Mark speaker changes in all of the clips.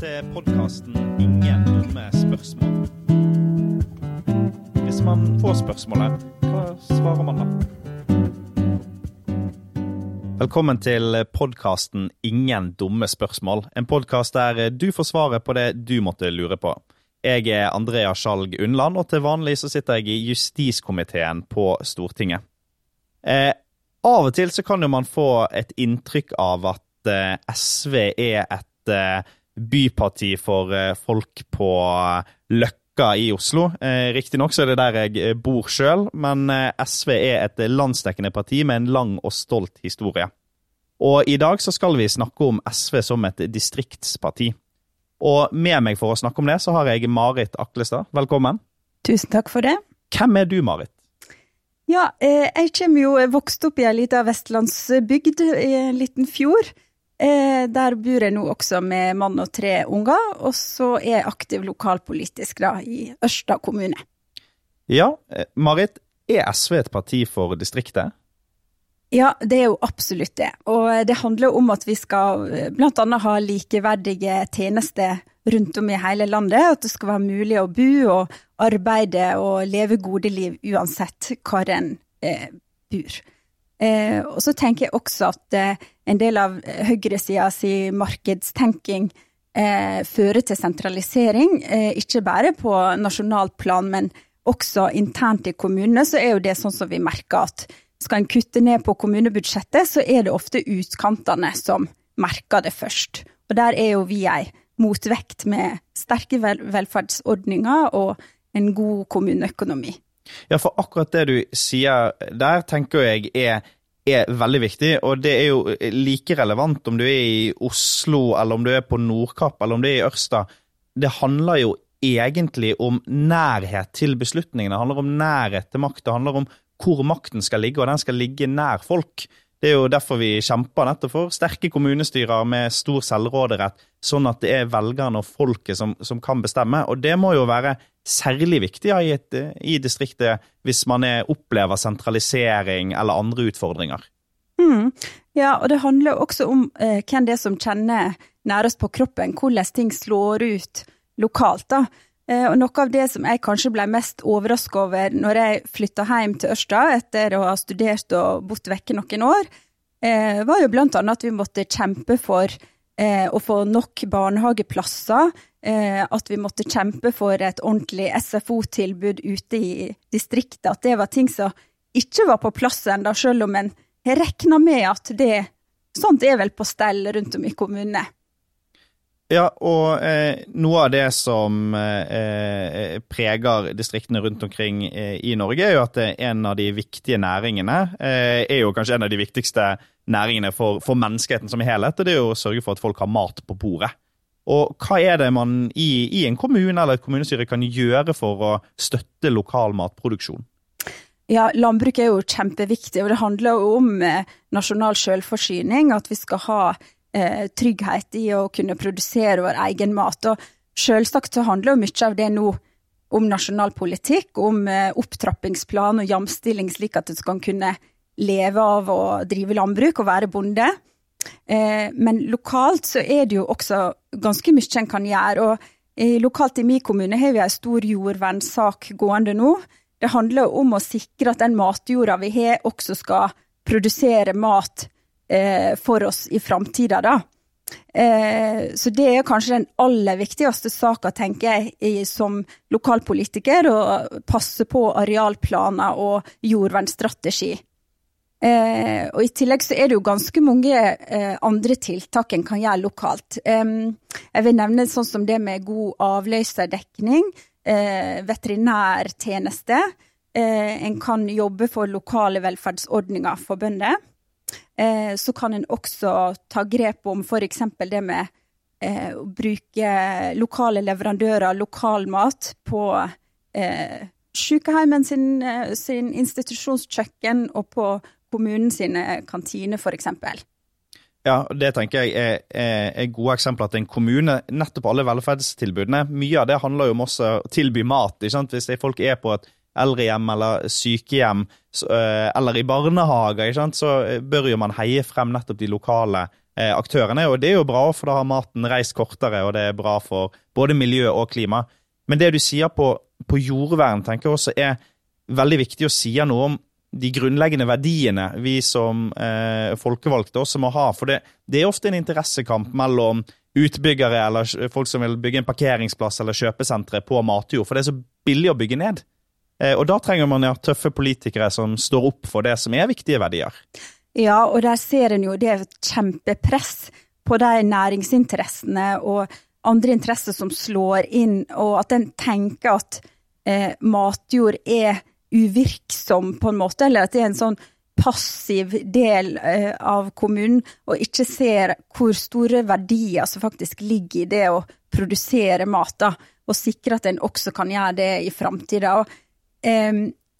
Speaker 1: Til podkasten 'Ingen dumme spørsmål'. Hvis man får spørsmålet, hva svarer man da? Velkommen til podkasten 'Ingen dumme spørsmål'. En podkast der du får svaret på det du måtte lure på. Jeg er Andrea Skjalg Undland, og til vanlig så sitter jeg i justiskomiteen på Stortinget. Eh, av og til så kan jo man få et inntrykk av at eh, SV er et eh, byparti for eh, folk på Løkka i Oslo. Eh, Riktignok så er det der jeg eh, bor sjøl, men eh, SV er et landsdekkende parti med en lang og stolt historie. Og i dag så skal vi snakke om SV som et distriktsparti. Og med meg for å snakke om det, så har jeg Marit Aklestad. Velkommen.
Speaker 2: Tusen takk for det.
Speaker 1: Hvem er du, Marit?
Speaker 2: Ja, eh, jeg kommer jo vokst opp i ei lita vestlandsbygd i en liten fjord. Eh, der bor jeg nå også med mann og tre unger, og så er jeg aktiv lokalpolitisk da i Ørsta kommune.
Speaker 1: Ja, eh, Marit, er SV et parti for distriktet?
Speaker 2: Ja, det er jo absolutt det. Og det handler om at vi skal bl.a. blant annet ha likeverdige tjenester rundt om i hele landet. At det skal være mulig å bo og arbeide og leve gode liv uansett hvor en eh, bor. Eh, og så tenker jeg også at eh, en del av høyresida si markedstenking eh, fører til sentralisering, eh, ikke bare på nasjonalt plan, men også internt i kommunene, så er jo det sånn som vi merker at skal en kutte ned på kommunebudsjettet, så er det ofte utkantene som merker det først. Og der er jo vi ei motvekt med sterke vel velferdsordninger og en god kommuneøkonomi.
Speaker 1: Ja, for akkurat det du sier der, tenker jeg er, er veldig viktig. Og det er jo like relevant om du er i Oslo, eller om du er på Nordkapp, eller om du er i Ørsta. Det handler jo egentlig om nærhet til beslutningene. Det handler om nærhet til makt. Det handler om hvor makten skal ligge, og den skal ligge nær folk. Det er jo derfor vi kjemper nettopp for sterke kommunestyrer med stor selvråderett, sånn at det er velgerne og folket som, som kan bestemme. Og det må jo være særlig viktig ja, i, et, i, distriktet hvis man er, opplever sentralisering eller andre utfordringer.
Speaker 2: Mm. Ja, og det handler også om eh, hvem det er som kjenner nærest på kroppen, hvordan ting slår ut lokalt. da. Eh, og noe av det som jeg kanskje ble mest overrasket over når jeg flytta hjem til Ørsta etter å ha studert og bodd vekke noen år, eh, var jo blant annet at vi måtte kjempe for eh, å få nok barnehageplasser. At vi måtte kjempe for et ordentlig SFO-tilbud ute i distriktet. At det var ting som ikke var på plass ennå, selv om en regna med at det sånt er vel på stell rundt om i kommunene.
Speaker 1: Ja, og eh, noe av det som eh, eh, preger distriktene rundt omkring eh, i Norge, er jo at en av de viktige næringene eh, er jo kanskje en av de viktigste næringene for, for, menneskeheten som helhet, og det er jo å sørge for at folk har mat på bordet. Og hva er det man i, i en kommune eller et kommunestyre kan gjøre for å støtte lokal matproduksjon?
Speaker 2: Ja, landbruk er jo kjempeviktig, og det handler jo om eh, nasjonal selvforsyning. At vi skal ha eh, trygghet i å kunne produsere vår egen mat. Og selvsagt så handler jo mye av det nå om nasjonal politikk, om eh, opptrappingsplan og jamstilling, slik at du skal kunne leve av å drive landbruk og være bonde. Eh, men lokalt så er det jo også ganske mye en kan gjøre. og i, Lokalt i min kommune har vi en stor jordvernsak gående nå. Det handler om å sikre at den matjorda vi har, også skal produsere mat eh, for oss i framtida, da. Eh, så det er kanskje den aller viktigste saka, tenker jeg, som lokalpolitiker, å passe på arealplaner og jordvernstrategi. Eh, og I tillegg så er det jo ganske mange eh, andre tiltak en kan gjøre lokalt. jeg vil nevne sånn som det med god avløserdekning, eh, veterinærtjeneste. Eh, en kan jobbe for lokale velferdsordninger for bønder. Eh, så kan en også ta grep om f.eks. det med eh, å bruke lokale leverandører, lokal mat, på eh, sykehjemmen sin, eh, sin institusjonskjøkken og på kommunen sine kantiner, f.eks.
Speaker 1: Ja, det tenker jeg er, er, er, gode eksempler til en kommune. Nettopp alle velferdstilbudene. Mye av det handler jo om å tilby mat. Hvis folk er på et eldrehjem eller sykehjem eh, eller i barnehager, så eh, bør jo man heie frem nettopp de lokale eh, aktørene. Og det er jo bra, for da har maten reist kortere, og det er bra for både miljø og klima. Men det du sier på, på jordvern, tenker jeg også er veldig viktig å si noe om de grunnleggende verdiene vi som eh, folkevalgte også må ha. For det, det, er ofte en interessekamp mellom utbyggere eller folk som vil bygge en parkeringsplass eller kjøpesentre på matjord, for det er så billig å bygge ned. Eh, og da trenger man ja, tøffe politikere som står opp for det som er viktige verdier.
Speaker 2: Ja, og der ser en jo det er kjempepress på de næringsinteressene og andre interesser som slår inn, og at en tenker at eh, matjord er uvirksom, på en måte, eller at det er en sånn passiv del eh, av kommunen, og ikke ser hvor store verdier som faktisk ligger i det å produsere mat, da, og sikre at en også kan gjøre det i framtida. Eh,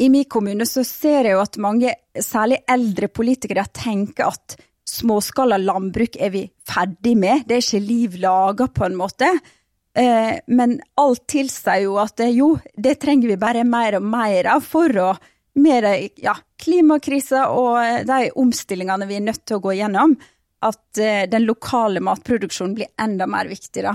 Speaker 2: I min kommune så ser jeg jo at mange, særlig eldre politikere, tenker at småskala landbruk er vi ferdig med, det er ikke liv laga, på en måte. Eh, men alt tilsier jo at jo, det trenger vi bare mer og mer av for å med ja, klimakrisa og de omstillingene vi er nødt til å gå gjennom, at eh, den lokale matproduksjonen blir enda mer viktig. da.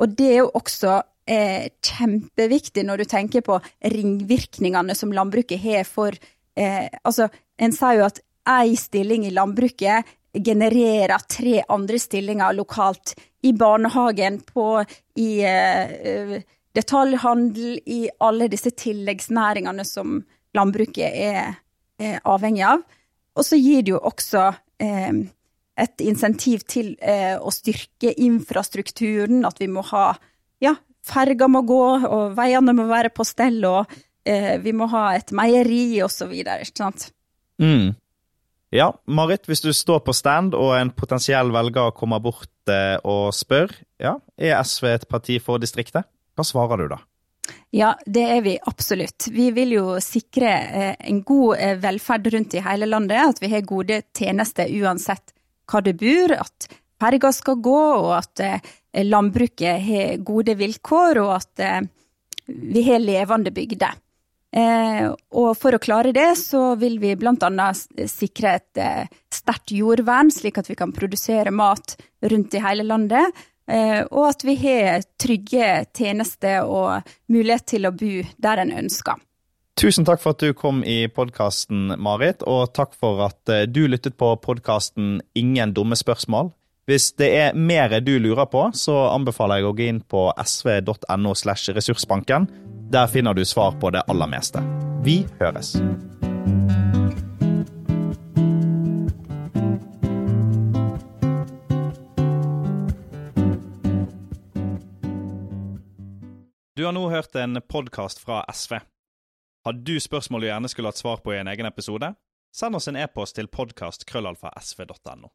Speaker 2: Og det er jo også eh, kjempeviktig når du tenker på ringvirkningene som landbruket har for eh, Altså, en sier jo at én stilling i landbruket genererer tre andre stillinger lokalt i barnehagen, på, i eh, detaljhandel, i alle disse tilleggsnæringene som landbruket er, er avhengig av. Og så gir det jo også uh, et insentiv til eh, å styrke infrastrukturen, at vi må ha ja, ferger må gå, og veiene må være på stell, og vi må ha et meieri, osv. Ikke sant?
Speaker 1: Mm. Ja, Marit, hvis du står på stand og en potensiell velger kommer bort eh, og spør ja, er SV et parti for distriktet, hva svarer du da?
Speaker 2: Ja, det er vi absolutt. Vi vil jo sikre eh, en god eh, velferd rundt i hele landet. At vi har gode tjenester uansett hva du bor. At ferga skal gå, og at landbruket har gode vilkår, og at vi har levende bygder. Eh, og for å klare det, så vil vi bl.a. sikre et eh, sterkt jordvern, slik at vi kan produsere mat rundt i hele landet. Eh, og at vi har trygge tjenester og mulighet til å bo der en ønsker.
Speaker 1: Tusen takk for at du kom i podkasten, Marit, og takk for at eh, du lyttet på podkasten Ingen dumme spørsmål. Hvis det er mer du lurer på, så anbefaler jeg å gå inn på sv.no slash ressursbanken. Der finner du svar på det aller meste. Vi høres. Du har nå hørt en podkast fra SV. Har du spørsmål du gjerne skulle hatt svar på i en egen episode? Send oss en e-post til podkast.krøllalfa.sv.no.